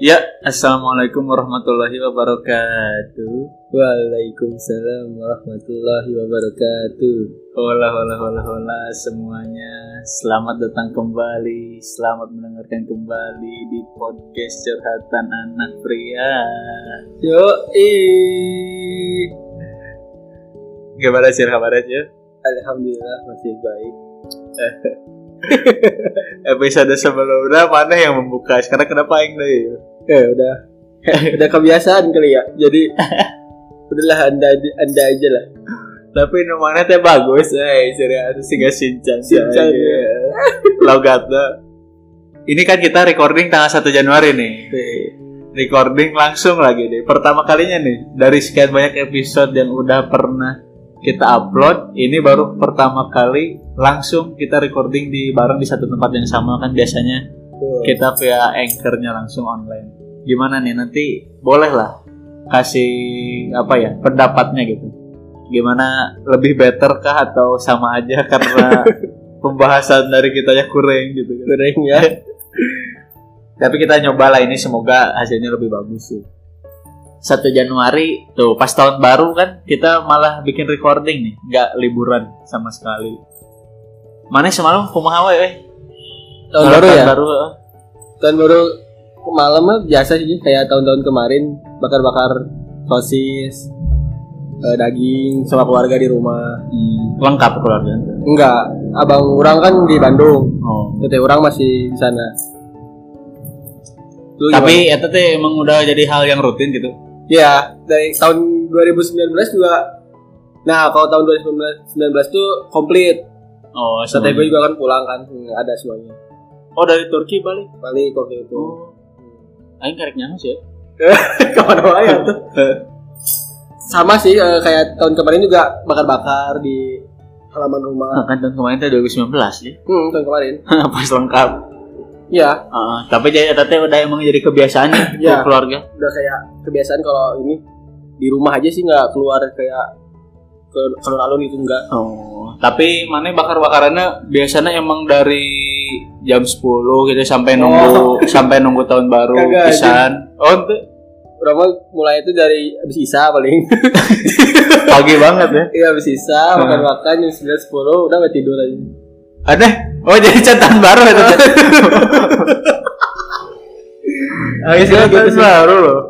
Ya, assalamualaikum warahmatullahi wabarakatuh. Waalaikumsalam warahmatullahi wabarakatuh. Hola, hola, hola, hola semuanya. Selamat datang kembali, selamat mendengarkan kembali di podcast curhatan anak pria. Yo, Gimana sih kabarnya? Alhamdulillah masih baik. Episode sebelumnya mana yang membuka? Sekarang kenapa yang deh? Eh udah, udah kebiasaan kali ya. Jadi udahlah anda anda aja lah. Tapi namanya teh bagus, eh serius sih gak sinchan Shinchan, Logatnya. Ini kan kita recording tanggal 1 Januari nih. Eh, Recording langsung lagi nih. Pertama kalinya nih dari sekian banyak episode yang udah pernah kita upload, ini baru pertama kali langsung kita recording di bareng di satu tempat yang sama kan biasanya tuh. kita via anchornya langsung online. Gimana nih nanti boleh lah kasih apa ya pendapatnya gitu. Gimana lebih better kah atau sama aja karena pembahasan dari kitanya kurang gitu kan. Goreng ya. Tapi kita nyoba lah ini semoga hasilnya lebih bagus sih. 1 Januari tuh pas tahun baru kan kita malah bikin recording nih, nggak liburan sama sekali. Mana semalam kumaha we? eh? Tahun baru ya. Baru. eh. Tahun baru malam mah biasa sih kayak tahun-tahun kemarin bakar-bakar sosis, eh, daging sama keluarga di rumah. Hmm, lengkap keluarga. Enggak, abang orang kan di Bandung. Oh. Tete orang masih di sana. Lu Tapi itu teh emang udah jadi hal yang rutin gitu. Ya, dari tahun 2019 juga Nah, kalau tahun 2019 tuh komplit. Oh, semuanya. gue juga kan pulang kan, Hmm, ada semuanya. Oh, dari Turki balik. Balik waktu itu. Oh. Aing karek nyaho sih. ya. Ke mana ya tuh? Sama sih eh, kayak tahun kemarin juga bakar-bakar di halaman rumah. Nah, kan tahun kemarin teh 2019 ya. Hmm, tahun kemarin. Pas lengkap. Iya, Heeh, tapi jadi eta teh udah emang jadi kebiasaan ya Iya. keluarga. udah kayak kebiasaan kalau ini di rumah aja sih nggak keluar kayak ke keluar alun itu enggak. Oh, tapi mana bakar-bakarannya biasanya emang dari jam 10 gitu sampai nunggu sampai nunggu tahun baru Oh. Kagak, pisan. Oh, itu Berapa mulai itu dari habis isa paling. pagi banget ya. Iya habis isa Hmm. makan-makan jam 9 10 udah mau tidur aja. Aneh. Oh, jadi catatan baru itu. Ah, Iya, catatan gitu baru loh.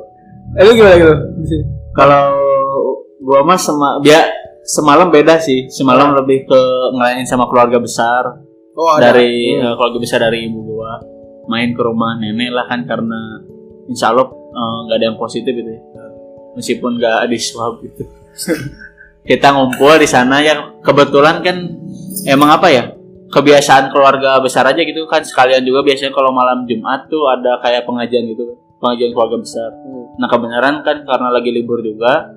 Eh lu gimana gitu? Kalau gua mah sema dia semalam beda sih. Semalam lebih ke ngelayanin sama keluarga besar. Oh, dari eh, keluarga besar dari ibu gua main ke rumah nenek lah kan karena insya Allah eh, nggak ada yang positif gitu ya. meskipun nggak di swab gitu kita ngumpul di sana yang kebetulan kan emang apa ya kebiasaan keluarga besar aja gitu kan sekalian juga biasanya kalau malam Jumat tuh ada kayak pengajian gitu pengajian keluarga besar Hmm. nah kebenaran kan karena lagi libur juga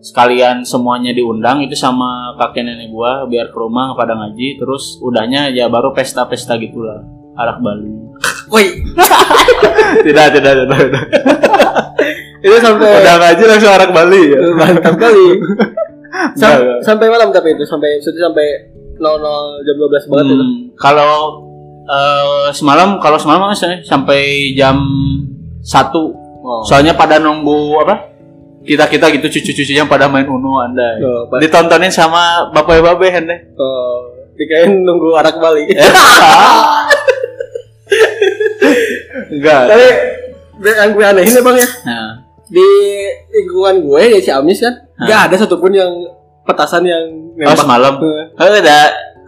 sekalian semuanya diundang itu sama kakek nenek gua biar ke rumah pada ngaji terus udahnya ya baru pesta-pesta gitulah arak Bali Woi, tidak tidak tidak, tidak. itu sampai udah ngaji langsung arak Bali ya mantap kali. Sam- sampai malam tapi itu sampai itu sampai 00 jam 12 banget itu. Hmm, kalau eh, semalam kalau semalam sampai jam satu. Oh. soalnya pada nunggu apa? Kita kita gitu cucu-cucunya pada main uno anda. Oh, pas- ditontonin sama bapak bapak anda. Oh, dikain nunggu arak Bali. enggak. Tapi yang gue anehin ya bang ya. Nah, di lingkungan gue ya Ciamis kan Hah. nggak ada satupun yang petasan yang oh nembak. semalam Eh, Eh, ada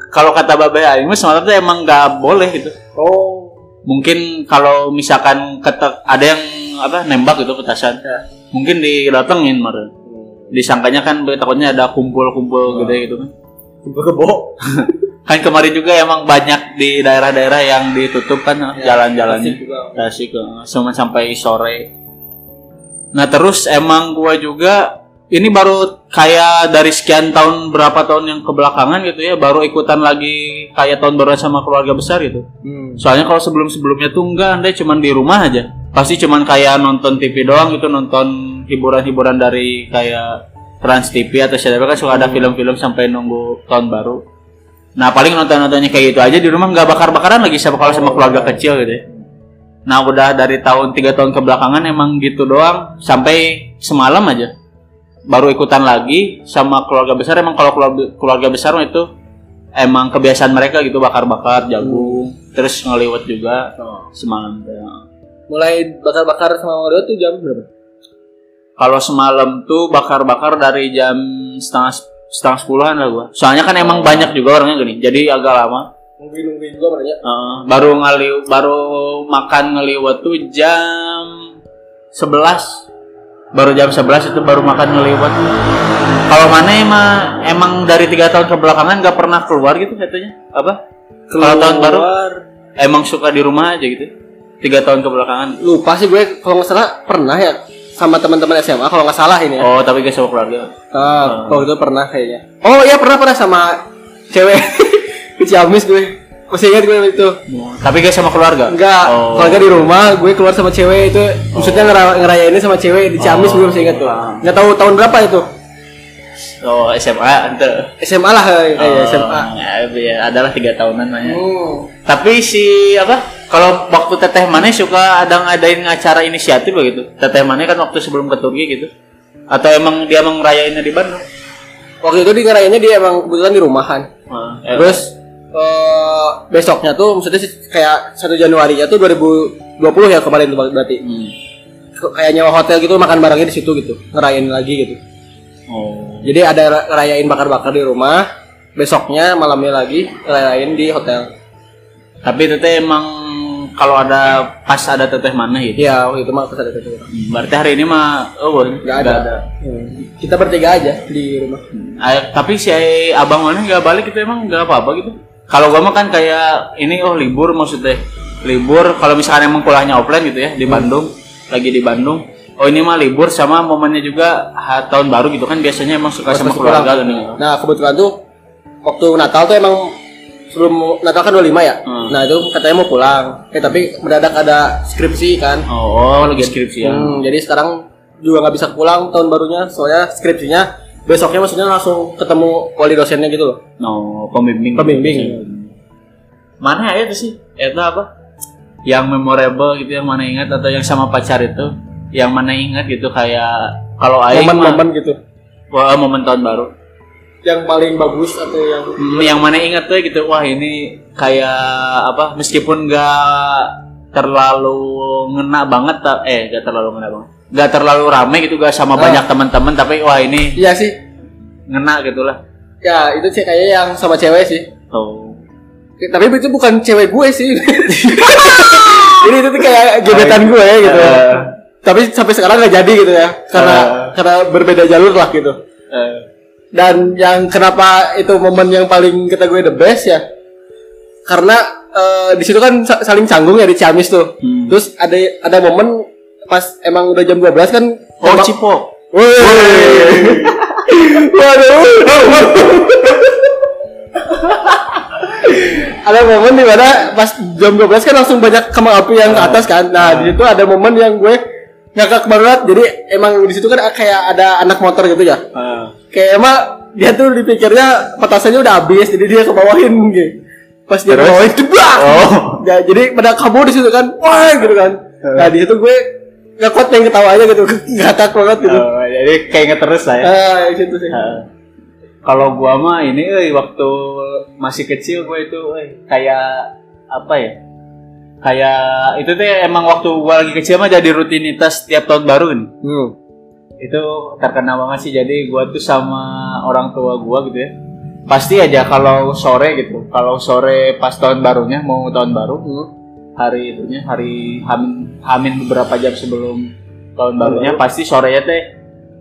kalau kata bapak aing mah semalam tuh emang nggak boleh gitu Oh, mungkin kalau misalkan ketek ada yang apa nembak gitu petasan Ya. mungkin didatengin mar disangkanya kan takutnya ada kumpul-kumpul Oh. gede gitu kan gue kebo. kan kemarin juga emang banyak di daerah-daerah yang ditutup kan Ya, jalan-jalannya Asik juga. Tasik eh, sampai sore nah terus emang gua juga ini baru kayak dari sekian tahun berapa tahun yang kebelakangan gitu ya baru ikutan lagi kayak tahun baru sama keluarga besar gitu Hmm. Soalnya kalau sebelum-sebelumnya tuh enggak, anda cuman di rumah aja. Pasti cuman kayak nonton TV doang gitu, nonton hiburan-hiburan dari kayak Trans TV atau siapa kan suka ada film-film sampai nunggu tahun baru. Nah paling nonton-nontonnya kayak gitu aja di rumah nggak bakar-bakaran lagi sama kalau sama keluarga kecil gitu ya. Nah udah dari tahun tiga tahun kebelakangan emang gitu doang sampai semalam aja baru ikutan lagi sama keluarga besar emang kalau keluarga, keluarga besar itu emang kebiasaan mereka gitu bakar-bakar jagung terus ngeliwat juga semalam teh. Mulai bakar-bakar sama Mario tuh jam berapa? Kalau semalam tuh bakar-bakar dari jam setengah setengah sepuluhan lah gua. Soalnya kan emang banyak juga orangnya gini, jadi agak lama. Nungguin-nungguin juga makanya. Uh, baru ngaliw baru makan ngeliwat tuh jam 11 baru jam 11 itu baru makan ngeliwat kalau mana emang emang dari tiga tahun kebelakangan nggak pernah keluar gitu katanya. Apa? Kalau tahun baru emang suka di rumah aja gitu. Tiga tahun kebelakangan. Lupa sih gue kalau nggak salah pernah ya sama teman-teman SMA kalau nggak salah ini ya. oh tapi gak sama keluarga. Ah, waktu itu pernah kayaknya. Oh iya pernah pernah sama cewek. Ke Ciamis gue. Masih ingat gue itu. tapi gak sama keluarga Enggak, oh. keluarga di rumah, gue keluar sama cewek itu maksudnya ngera- ngerayainnya sama cewek di Ciamis Oh. gue masih ingat tuh. Enggak tahu tahun berapa itu. oh SMA ente SMA lah kayak Oh, SMA. ya, ya, adalah tiga tahunan lah ya. Hmm. Tapi si apa? Kalau waktu teteh mana suka ada ngadain acara inisiatif begitu. Teteh mana kan waktu sebelum ke Turki gitu. Atau emang dia emang ngerayainnya di Bandung? Waktu itu di ngerayainnya dia emang kebetulan di rumahan. Ah, eh, Terus eh, besoknya tuh maksudnya sih kayak 1 Januari nya tuh 2020 ya kemarin tuh berarti. hmm. Kayak nyewa hotel gitu makan barengnya di situ gitu, ngerayain lagi gitu. Oh. Jadi ada ra- ngerayain bakar-bakar di rumah, besoknya malamnya lagi ngerayain di hotel. Tapi teteh emang kalau ada pas ada teteh mana gitu. Iya, waktu itu mah pas ada itu. Hmm, Berarti hari ini mah oh boy, Nggak ada. Hmm. Kita bertiga aja di rumah. Ah, tapi si abang mana nggak balik itu emang nggak apa-apa gitu. Kalau gua mah kan kayak ini oh libur maksudnya libur kalau misalkan emang kuliahnya offline gitu ya di Bandung lagi di Bandung. Oh ini mah libur sama momennya juga ha, tahun baru gitu kan biasanya emang suka sama Pas keluarga pulang. kan. Nah, kebetulan tuh waktu Natal tuh emang sebelum Natal kan 25 ya. Hmm. Nah, itu katanya mau pulang. Eh, tapi mendadak ada skripsi kan. Oh, oh, lagi skripsi ya. Hmm, jadi sekarang juga nggak bisa pulang tahun barunya soalnya skripsinya besoknya maksudnya langsung ketemu wali dosennya gitu loh. No, pembimbing. Pembimbing. Mana ya itu sih? Itu apa? Yang memorable gitu yang mana ingat atau yang sama pacar itu? Yang mana ingat gitu kayak kalau aing Momen-momen gitu. wah momen tahun baru. Yang paling bagus atau yang Hmm, yang mana ingat tuh gitu wah ini kayak apa meskipun nggak terlalu ngena banget eh nggak terlalu ngena banget nggak terlalu rame gitu gak sama Ah. banyak teman-teman tapi wah ini Iya sih. ngena gitulah Ya, itu sih kayaknya yang sama cewek sih. oh Tapi itu bukan cewek gue sih. Jadi itu tuh kayak gebetan gue gitu. Eh. Tapi sampai sekarang nggak jadi gitu ya. Karena Eh. karena berbeda jalur lah gitu. eh, Dan yang kenapa itu momen yang paling kata gue the best ya? Karena eh, di situ kan sa- saling canggung ya di Ciamis tuh. Hmm. Terus ada ada momen pas emang udah jam 12 kan oh cipo. Waduh. ada momen di mana pas jam 12 kan langsung banyak kembang api yang ke atas kan. Nah, di situ ada momen yang gue ngakak banget. Jadi emang di situ kan kayak ada anak motor gitu ya. Ah. Kayak emang dia tuh dipikirnya petasannya udah habis, jadi dia kebawahin gitu. Pas dia Terus? kebawahin jebak. Oh. Ya, jadi pada kamu di situ kan, wah gitu kan. Nah, di situ gue nggak kuat pengen ketawa aja gitu, ngakak banget gitu. Oh, jadi kayak inget terus lah ya Ah, di situ sih. Ah. kalau gua mah ini euy waktu masih kecil gua itu euy kayak apa ya kayak itu teh emang waktu gua lagi kecil mah jadi rutinitas tiap tahun baru nih Hmm. itu terkenal banget sih jadi gua tuh sama orang tua gua gitu ya pasti aja kalau sore gitu kalau sore pas tahun barunya mau tahun baru Hmm. hari itunya hari hamin, hamin beberapa jam sebelum tahun barunya pasti sorenya teh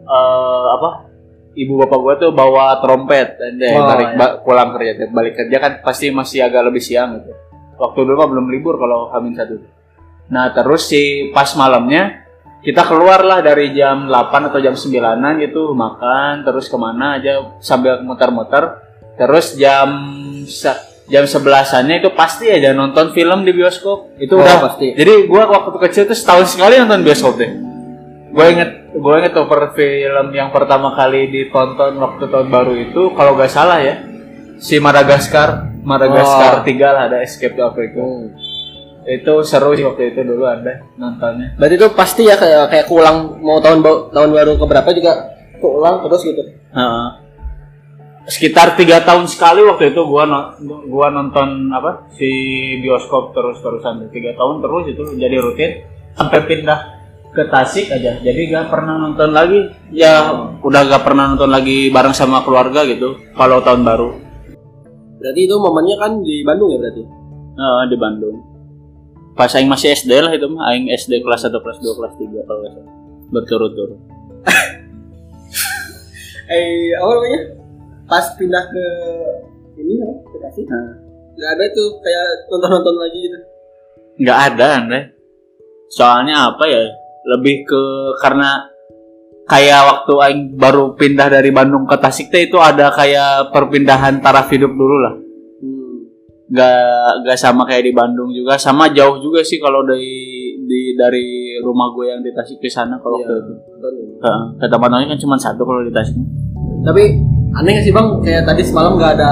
eh, apa ibu bapak gua tuh bawa trompet dan deh Oh, balik iya. ba- pulang kerja balik kerja kan pasti masih agak lebih siang gitu. Waktu dulu mah belum libur kalau hamin satu. Nah terus si pas malamnya kita keluar lah dari jam 8 atau jam 9an gitu makan terus ke mana aja sambil muter-muter. Terus jam jam sebelasannya itu pasti aja nonton film di bioskop itu Oh, udah pasti. jadi gua waktu kecil tuh setahun sekali nonton bioskop deh gue inget gue inget tuh per film yang pertama kali ditonton waktu tahun baru itu kalau gak salah ya si Madagaskar Madagaskar Oh. 3 lah ada Escape to Africa Hmm. itu seru sih waktu itu dulu ada nontonnya Berarti itu pasti ya kayak kayak keulang mau tahun tahun baru keberapa juga keulang terus gitu. Heeh. Sekitar tiga tahun sekali waktu itu gua no- gua nonton apa si bioskop terus terusan tiga tahun terus itu jadi rutin sampai pindah ke Tasik aja. Jadi gak pernah nonton lagi. Ya udah gak pernah nonton lagi bareng sama keluarga gitu kalau tahun baru. Berarti itu momennya kan di Bandung ya berarti. Heeh, di Bandung. Pas aing masih SD lah itu mah aing SD kelas 1 kelas 2 kelas 3 kalau nggak salah. Berturut-turut. Eh apa namanya? Pas pindah ke ini apa? Ke Tasik. Nah. Nggak ada tuh kayak nonton-nonton lagi gitu. nggak ada Andre soalnya apa ya lebih ke karena kayak waktu aing baru pindah dari Bandung ke Tasik teh itu ada kayak perpindahan taraf hidup dulu lah Hmm. nggak nggak sama kayak di Bandung juga sama jauh juga sih kalau dari di dari rumah gue yang di Tasik ke sana kalau Iya, waktu itu nonton ke, ke tempat nonton kan cuma satu kalau di Tasik Tapi aneh gak sih bang? Kayak tadi semalam nggak ada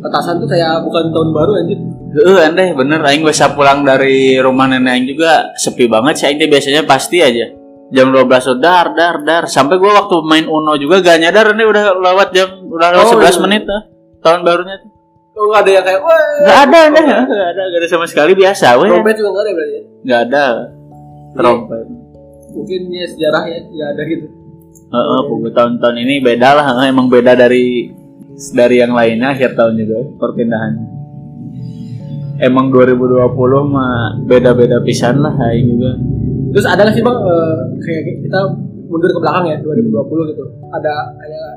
petasan tuh kayak bukan tahun baru anjir. Eh, andeh bener aing bisa pulang dari rumah nenek aing juga sepi banget sih aing biasanya pasti aja jam 12 udah dar dar dar sampai gua waktu main Uno juga gak nyadar nih udah lewat jam udah lewat Oh, 11 iya. menit tuh tahun barunya tuh Oh nggak ada yang kayak wah. Gak ada andeh gak ada gak ada sama sekali biasa weh Trompet juga nggak ada berarti ya? Gak ada trompet Mungkin ya sejarah ya nggak ada gitu. Heeh, pokoknya tahun-tahun ini beda lah emang beda dari dari yang lainnya akhir tahun juga perpindahannya emang 2020 mah beda-beda pisan lah aing juga. Terus ada nggak sih bang eh, kayak kita mundur ke belakang ya 2020 gitu? Ada kayak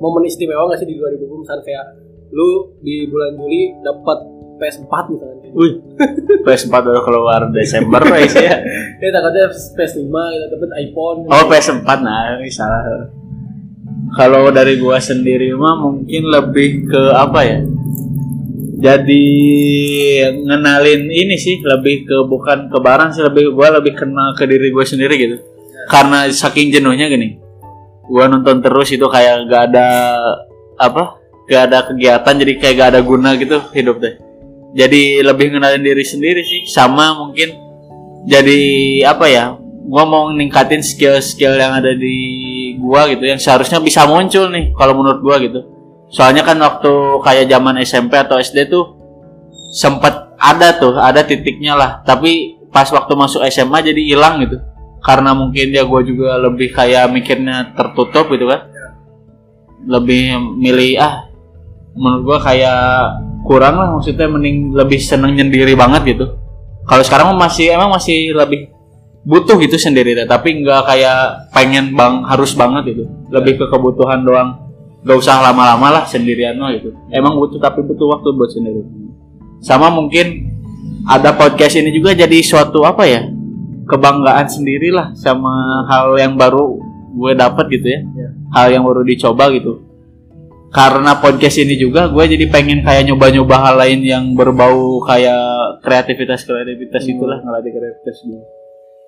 momen istimewa nggak sih di 2020 misalnya kayak lu di bulan Juli dapat PS4 misalnya. Wih, PS4 udah keluar Desember guys ya. Ya takutnya PS5 kita dapat iPhone. Oh PS4 nah ini salah. Kalau dari gua sendiri mah mungkin lebih ke apa ya? Jadi ngenalin ini sih lebih ke bukan ke barang sih lebih gua lebih kenal ke diri gua sendiri gitu. Karena saking jenuhnya gini. Gua nonton terus itu kayak gak ada apa? Gak ada kegiatan jadi kayak gak ada guna gitu hidup deh. Jadi lebih ngenalin diri sendiri sih. Sama mungkin jadi apa ya gua mau ningkatin skill-skill yang ada di gua gitu yang seharusnya bisa muncul nih kalau menurut gua gitu. Soalnya kan waktu kayak zaman SMP atau SD tuh sempat ada tuh ada titiknya lah. Tapi pas waktu masuk SMA jadi hilang gitu. Karena mungkin ya gua juga lebih kayak mikirnya tertutup gitu kan. Lebih milih ah menurut gua kayak kurang lah maksudnya mending lebih seneng nyendiri banget gitu. Kalau sekarang masih emang masih lebih butuh gitu sendiri teh, tapi nggak kayak pengen bang harus banget gitu. Lebih ke kebutuhan doang. Gak usah lama-lama lah sendirian mah gitu. Emang butuh tapi butuh waktu buat sendiri. Sama mungkin ada podcast ini juga jadi suatu apa ya kebanggaan sendiri lah sama hal yang baru gue dapat gitu ya. Ya. hal yang baru dicoba gitu karena podcast ini juga gue jadi pengen kayak nyoba-nyoba hal lain yang berbau kayak kreativitas kreativitas Hmm. itulah ngelatih kreativitas gue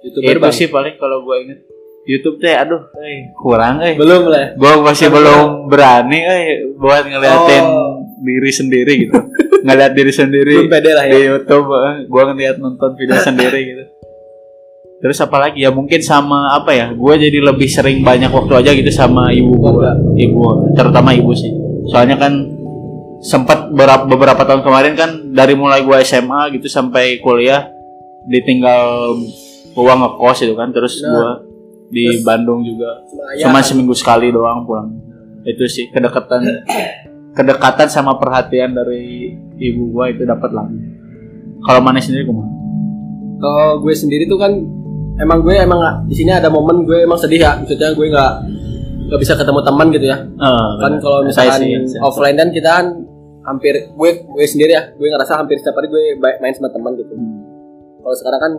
itu Bang. sih paling kalau gue inget YouTube teh aduh eh, kurang eh Belum lah. gue masih belum berani eh buat ngeliatin Oh. diri sendiri gitu ngeliat diri sendiri Belum pede lah di ya. YouTube eh, gue ngeliat nonton video sendiri gitu terus apa lagi? Ya mungkin sama apa ya? Gue jadi lebih sering banyak waktu aja gitu sama ibu gue ibu terutama ibu sih. Soalnya kan sempat beberapa, beberapa tahun kemarin kan dari mulai gue SMA gitu sampai kuliah ditinggal gua ngekos itu kan. Terus Nah. gua di Terus- Bandung juga. cuma seminggu sekali doang pulang. Itu sih kedekatan kedekatan sama perhatian dari ibu gua itu dapat lagi kalau mana sendiri kumaha Kalau gue sendiri tuh kan emang gue emang di sini ada momen gue emang sedih ya. Maksudnya gue nggak nggak bisa ketemu teman gitu ya. Eh, Kan kalau misalkan saya- offline dan kita kan hampir gue gue sendiri ya. Gue ngerasa hampir setiap hari gue main sama teman gitu. Hmm. Kalau sekarang kan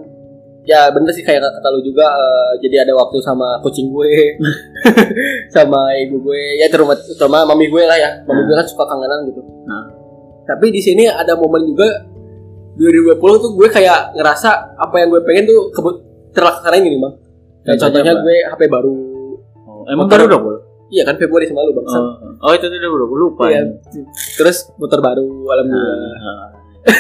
ya bener sih kayak kata lu juga eh, jadi ada waktu sama kucing gue sama ibu gue ya terutama terutama mami gue lah ya mami gue kan suka kangenan gitu Nah. tapi di sini ada momen juga 2020 tuh gue kayak ngerasa apa yang gue pengen tuh kebut terlaksana ini bang. Kayak Contohnya gue HP baru. Oh, emang Motor- baru dong iya kan Februari sama lu bang. Oh, oh. Itu tuh udah baru lupa Iya. terus motor baru alhamdulillah. Nah,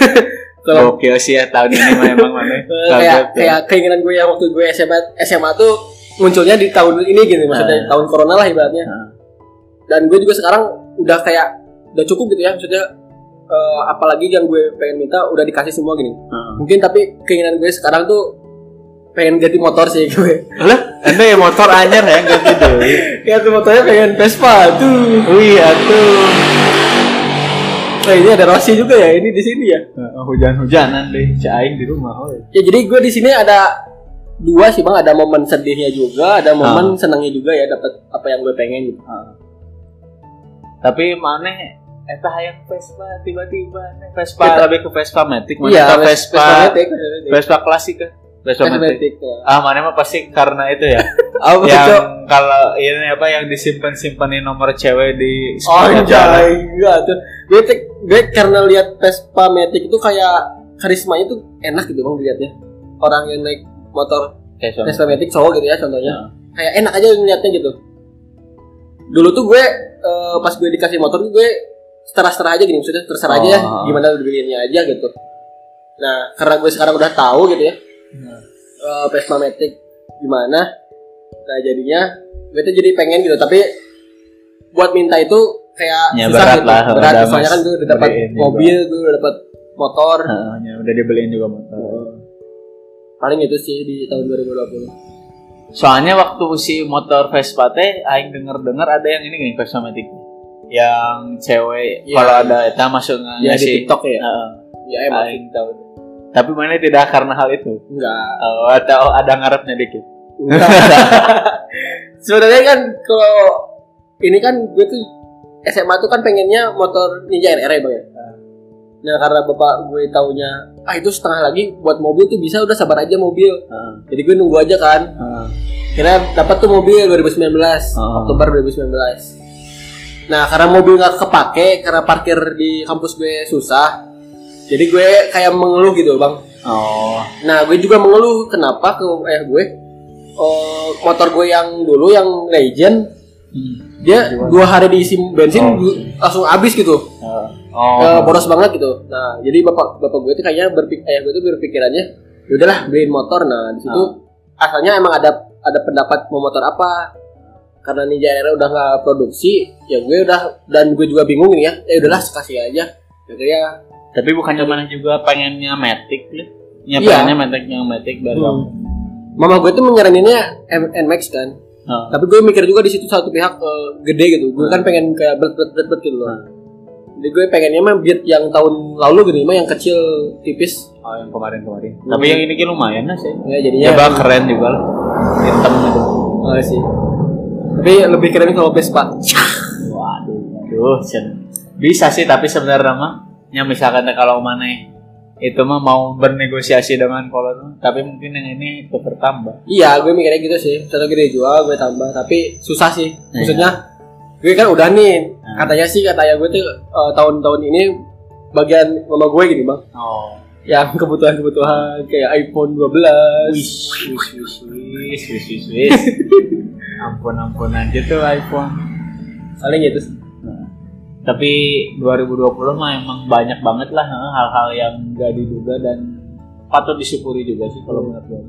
Kalau Gokil sih ya tahun ini mah emang mana. Kayak kayak keinginan gue yang waktu gue SMA SMA tuh munculnya di tahun ini gitu maksudnya Ah. tahun corona lah ibaratnya. Ah. dan gue juga sekarang udah kayak udah cukup gitu ya maksudnya eh, apalagi yang gue pengen minta udah dikasih semua gini. Mungkin tapi keinginan gue sekarang tuh pengen ganti motor sih gue Lah, anda ya motor anyar ya ganti deui. ya tuh motornya pengen Vespa tuh Wih, atuh. nah ini ada Rossi juga ya ini di sini ya Heeh, Hujan-hujanan deh, si aing di rumah. Oh. ya jadi gue di sini ada dua sih bang ada momen sedihnya juga ada momen senangnya juga ya dapat apa yang gue pengen gitu Tapi mana eta hayang Vespa tiba-tiba. Vespa lebih ke Vespa Matic, mana iya ke Vespa Vespa Matic. Vespa klasik kan? Ya. Ah, mana mah pasti karena itu ya. Apa yang Cok? kalau ini apa yang disimpan-simpanin nomor cewek di Oh enggak tuh. Gue gue karena lihat Vespa Matic itu kayak karismanya tuh enak gitu bang dilihatnya. Orang yang naik motor Kayak. Vespa Matic cowok gitu ya contohnya. Ya. Kayak enak aja ngeliatnya gitu. Dulu tuh gue eh, pas gue dikasih motor gue setara-setara aja gini maksudnya terserah aja ya Oh. gimana beliinnya aja gitu. Nah karena gue sekarang udah tahu gitu ya Nah. eh, Vespa Matic gimana. Nah jadinya gue tuh jadi pengen gitu tapi buat minta itu kayak Ya, susah berat gitu. lah, berat udah soalnya kan gue udah dapat juga. mobil gue udah dapat motor Heeh, ya, udah dibeliin juga motor. paling itu sih di tahun 2020 Soalnya waktu si motor Vespa teh aing denger-dengar ada yang ini gini Vespa Matic. Yang cewek Iya. kalau ada eta masuk ya di ngasih TikTok ya Heeh, ya emang aing tahu. Tapi mana tidak karena hal itu. enggak Oh, atau ada ngarepnya dikit. enggak sebenarnya kan kalau ini kan gue tuh SMA tuh kan pengennya motor Ninja NR ya bang ya nah karena bapak gue taunya ah itu setengah lagi buat mobil tuh bisa udah sabar aja mobil Heeh. jadi gue nunggu aja kan Heeh. Kira dapat tuh mobil 2019 Oh. Oktober 2019. Nah karena mobil nggak kepake karena parkir di kampus gue susah. Jadi gue kayak mengeluh gitu bang. Oh. Nah gue juga mengeluh kenapa ke ayah gue eh, motor gue yang dulu yang legend Hmm. dia dua hari diisi bensin Oh. gu- langsung habis gitu. Oh. Eh, boros banget gitu nah jadi bapak bapak gue tuh kayaknya berpikir ayah gue tuh berpikirannya ya udahlah beliin motor nah di situ asalnya emang ada ada pendapat mau motor apa karena Ninja Aero udah nggak produksi ya gue udah dan gue juga bingung nih ya ya udahlah kasih aja akhirnya Tapi bukannya mana juga pengennya Matic ya? Ya Iya. pengennya Matic yang Matic baru. Hmm. mama gue tuh menyaraninnya M- NMAX kan Heeh. tapi gue mikir juga di situ satu pihak eh, gede gitu gue kan pengen kayak bet bet bet bet gitu loh jadi gue pengennya mah beat yang tahun lalu gitu mah yang kecil tipis Oh, yang kemarin-kemarin. Hmm. Tapi yang ini ki lumayan lah sih. ya jadinya Ya bang keren juga lah. Hitam gitu. Oh, sih. Tapi lebih keren kalau Vespa. Waduh, waduh, Cen. bisa sih tapi sebenarnya mah, ya misalkan kalau mana itu mah mau bernegosiasi dengan kolon, tapi mungkin yang ini itu bertambah. Iya, gue mikirnya gitu sih. Satu gede jual, gue tambah. Tapi susah sih. Iya. Maksudnya, gue kan udah nih. Nah. Katanya sih, katanya gue tuh eh, tahun-tahun ini bagian mama gue gini bang. Oh, Yang kebutuhan-kebutuhan kayak iPhone 12. wish, wish, wish, wish, wish, wish, wish. ampun, ampun aja tuh iPhone. Paling gitu sih. Tapi 2020 mah emang banyak banget lah hal-hal yang gak diduga dan patut disyukuri juga sih kalau menurut gue.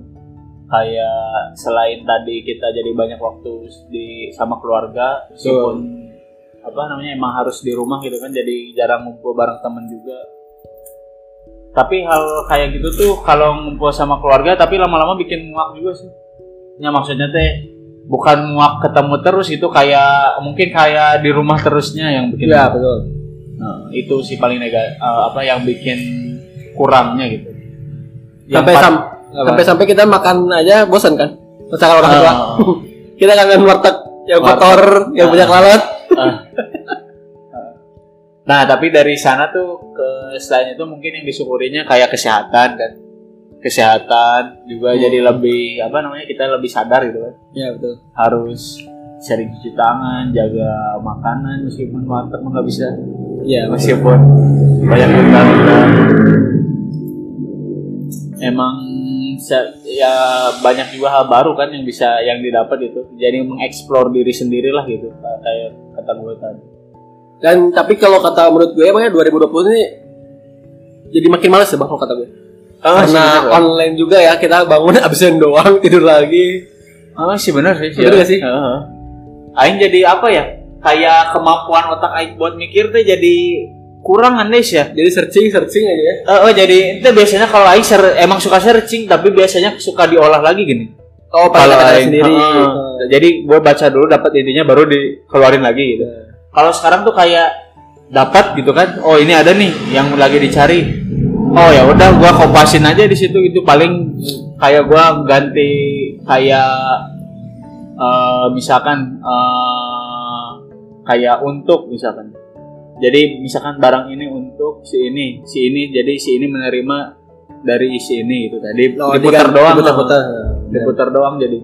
Kayak selain tadi kita jadi banyak waktu di sama keluarga, meskipun apa namanya emang harus di rumah gitu kan, jadi jarang ngumpul bareng temen juga. Tapi hal kayak gitu tuh kalau ngumpul sama keluarga tapi lama-lama bikin muak juga sih. Ya maksudnya teh bukan muak ketemu terus itu kayak mungkin kayak di rumah terusnya yang bikin Iya, muak. betul. Nah, itu sih paling negatif apa yang bikin kurangnya gitu Yang Sampai sam- apa? sampai sampai kita makan aja bosan kan? Misalkan orang tua. Ah. kita kangen warteg yang Warteg. kotor, yang Ah. banyak lalat. nah tapi dari sana tuh ke selain itu mungkin yang disyukurinya kayak kesehatan dan kesehatan juga Hmm. jadi lebih apa namanya kita lebih sadar gitu kan. Iya, betul. harus sering cuci tangan jaga makanan meskipun warteg nggak bisa. Iya, meskipun banyak luka-luka emang ya banyak juga hal baru kan yang bisa yang didapat itu jadi mengeksplor diri sendiri lah gitu kayak kata gue tadi. Dan tapi kalau kata menurut gue emangnya 2020 ini jadi makin males ya bang kalau kata gue Oh, karena sih bener, online juga ya kita bangun absen doang tidur lagi Oh sih bener sih. Bener ya. gak sih? Heeh. Aing jadi apa ya? Kayak kemampuan otak Aing buat mikir tuh jadi kurang aneh ya. jadi searching searching aja ya Eh, oh jadi itu biasanya kalau Aing ser- emang suka searching tapi biasanya suka diolah lagi gini. oh Kalau Aing sendiri heeh. jadi gue baca dulu dapat intinya baru dikeluarin lagi gitu. Kalau sekarang tuh kayak dapat gitu kan. Oh ini ada nih yang lagi dicari. Oh ya udah gua kompasin aja di situ. Itu paling kayak gua ganti kayak eh, misalkan eh, kayak untuk misalkan. Jadi misalkan barang ini untuk si ini, si ini. Jadi si ini menerima dari si ini gitu. Tadi Oh, diputar digan- doang. diputar-putar. diputar doang jadi.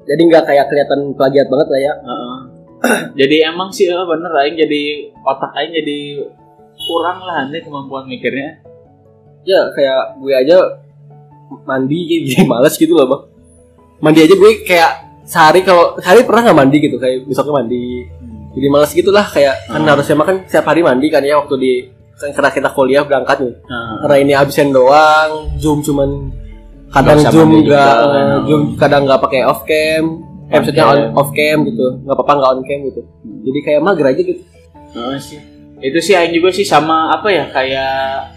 Jadi nggak kayak kelihatan plagiat banget lah ya? Heeh. jadi emang sih eh, bener aing jadi otak aing jadi kurang lah nih kemampuan mikirnya ya kayak gue aja mandi jadi males gitu loh bang. Mandi aja gue kayak sehari kalau sehari pernah nggak mandi gitu? Kayak besoknya mandi. Jadi males gitulah kayak kan Hmm. harusnya makan setiap hari mandi kan ya waktu di kan karena kita kuliah berangkat nih. Heeh. karena ini absen doang zoom cuman kadang zoom nggak juga, eh, zoom kadang nggak pakai off cam eh, maksudnya on, off cam gitu. Nggak apa-apa nggak on cam gitu. Jadi kayak mager aja gitu. Heeh sih. Itu sih aing juga sih sama apa ya kayak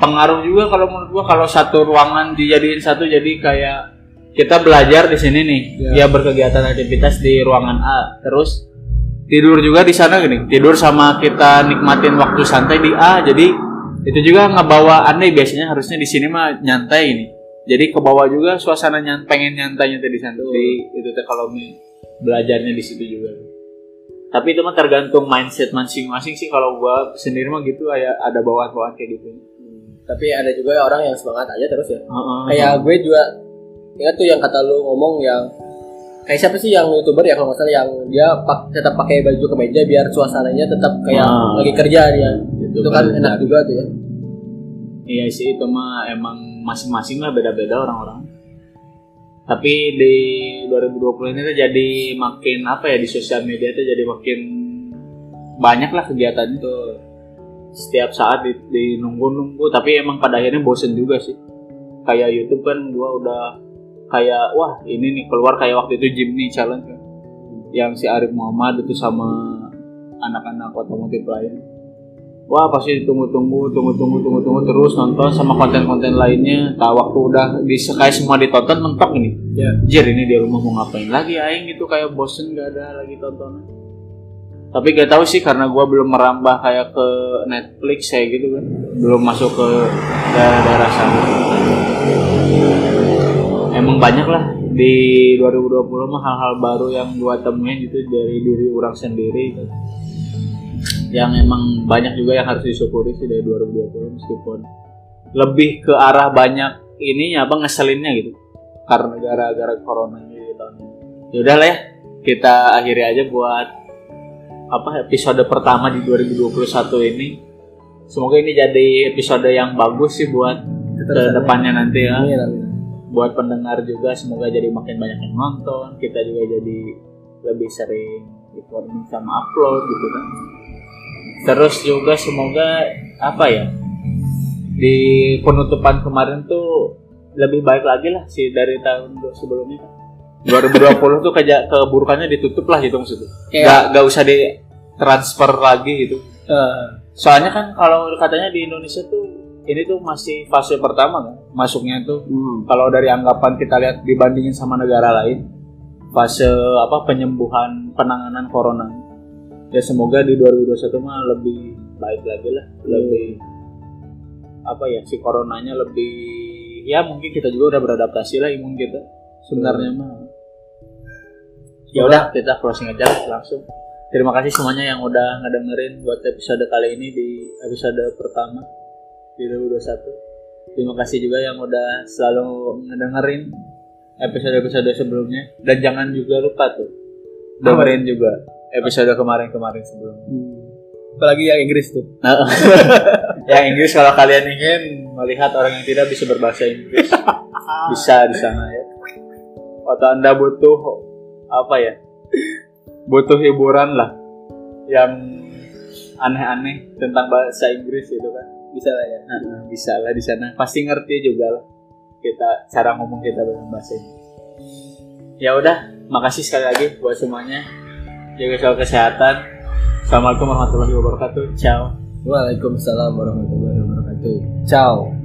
pengaruh juga kalau menurut gua kalau satu ruangan dijadiin satu jadi kayak kita belajar di sini nih. Ya. Ya. berkegiatan aktivitas di ruangan A. Terus tidur juga di sana gini. Tidur sama kita nikmatin waktu santai di A jadi itu juga ngebawa aneh. Biasanya harusnya di sini mah nyantai ini. Jadi ke bawah juga suasana nyan pengen nyantainya tadi di sana. Di itu teh kalau belajarnya di situ juga. Tapi itu mah tergantung mindset masing-masing sih. Kalau gua sendiri mah gitu ada bawaan-bawaan kayak gitu tapi ada juga orang yang semangat aja terus ya Heeh. kayak gue juga ingat tuh yang kata lu ngomong yang kayak siapa sih yang youtuber ya kalau nggak salah yang dia pak, tetap pakai baju kemeja biar suasananya tetap kayak Ah. lagi kerja dia Itu itu kan benar. enak juga tuh ya Iya sih itu mah emang masing-masing lah beda-beda orang-orang. Tapi di 2020 ini tuh jadi makin apa ya di sosial media tuh jadi makin banyak lah kegiatan itu setiap saat di, di nunggu-nunggu tapi emang pada akhirnya bosen juga sih. Kayak YouTube kan gua udah kayak wah ini nih keluar kayak waktu itu Jimny challenge kan. Yang si Arif Muhammad itu sama anak-anak otomotif lain. Wah pasti tunggu-tunggu tunggu-tunggu tunggu-tunggu terus nonton sama konten-konten lainnya. Tak waktu udah disekai semua ditonton mentok nih ya. Jir ini di rumah mau ngapain lagi aing gitu kayak bosen gak ada lagi tontonan tapi gak tahu sih karena gua belum merambah kayak ke Netflix kayak gitu kan belum masuk ke daerah-daerah sana emang banyak lah di 2020 mah hal-hal baru yang gua temuin gitu dari diri orang sendiri gitu. yang emang banyak juga yang harus disyukuri sih dari 2020 meskipun lebih ke arah banyak ininya apa ngeselinnya gitu karena gara-gara corona ini di tahun ini. Ya udah lah ya, kita akhiri aja buat apa episode pertama di 2021 ini. Semoga ini jadi episode yang bagus sih buat ke depannya nanti ya. Amin, amin. Buat pendengar juga semoga jadi makin banyak yang nonton, kita juga jadi lebih sering recording sama upload gitu kan. Terus juga semoga apa ya? Di penutupan kemarin tuh lebih baik lagi lah sih dari tahun sebelumnya. 2020 tuh kayak keburukannya ditutup lah gitu maksudnya. Kayak- Gak, gak usah di transfer lagi gitu. Eh, Soalnya kan kalau katanya di Indonesia tuh ini tuh masih fase pertama kan masuknya tuh hmm. kalau dari anggapan kita lihat dibandingin sama negara lain fase apa penyembuhan penanganan corona ya semoga di 2021 mah lebih baik lagi lah lebih apa ya si coronanya lebih ya mungkin kita juga udah beradaptasi lah imun kita sebenarnya mah ya udah kita closing aja langsung. Terima kasih semuanya yang udah ngedengerin buat episode kali ini di episode pertama di 2021 terima kasih juga yang udah selalu ngedengerin episode-episode sebelumnya. Dan jangan juga lupa tuh dengerin juga episode kemarin-kemarin sebelumnya. Hmm. apalagi yang Inggris tuh. Nah, yang Inggris kalau kalian ingin melihat orang yang tidak bisa berbahasa Inggris bisa di sana ya. Atau anda butuh apa ya? Butuh hiburan lah yang aneh-aneh tentang bahasa Inggris gitu kan. Bisa lah ya. Nah, bisa lah di sana. Pasti ngerti juga lah kita cara ngomong kita dalam bahasa Inggris. Ya udah makasih sekali lagi buat semuanya. Jaga soal kesehatan. Assalamualaikum warahmatullahi wabarakatuh. Ciao. Waalaikumsalam warahmatullahi wabarakatuh. Ciao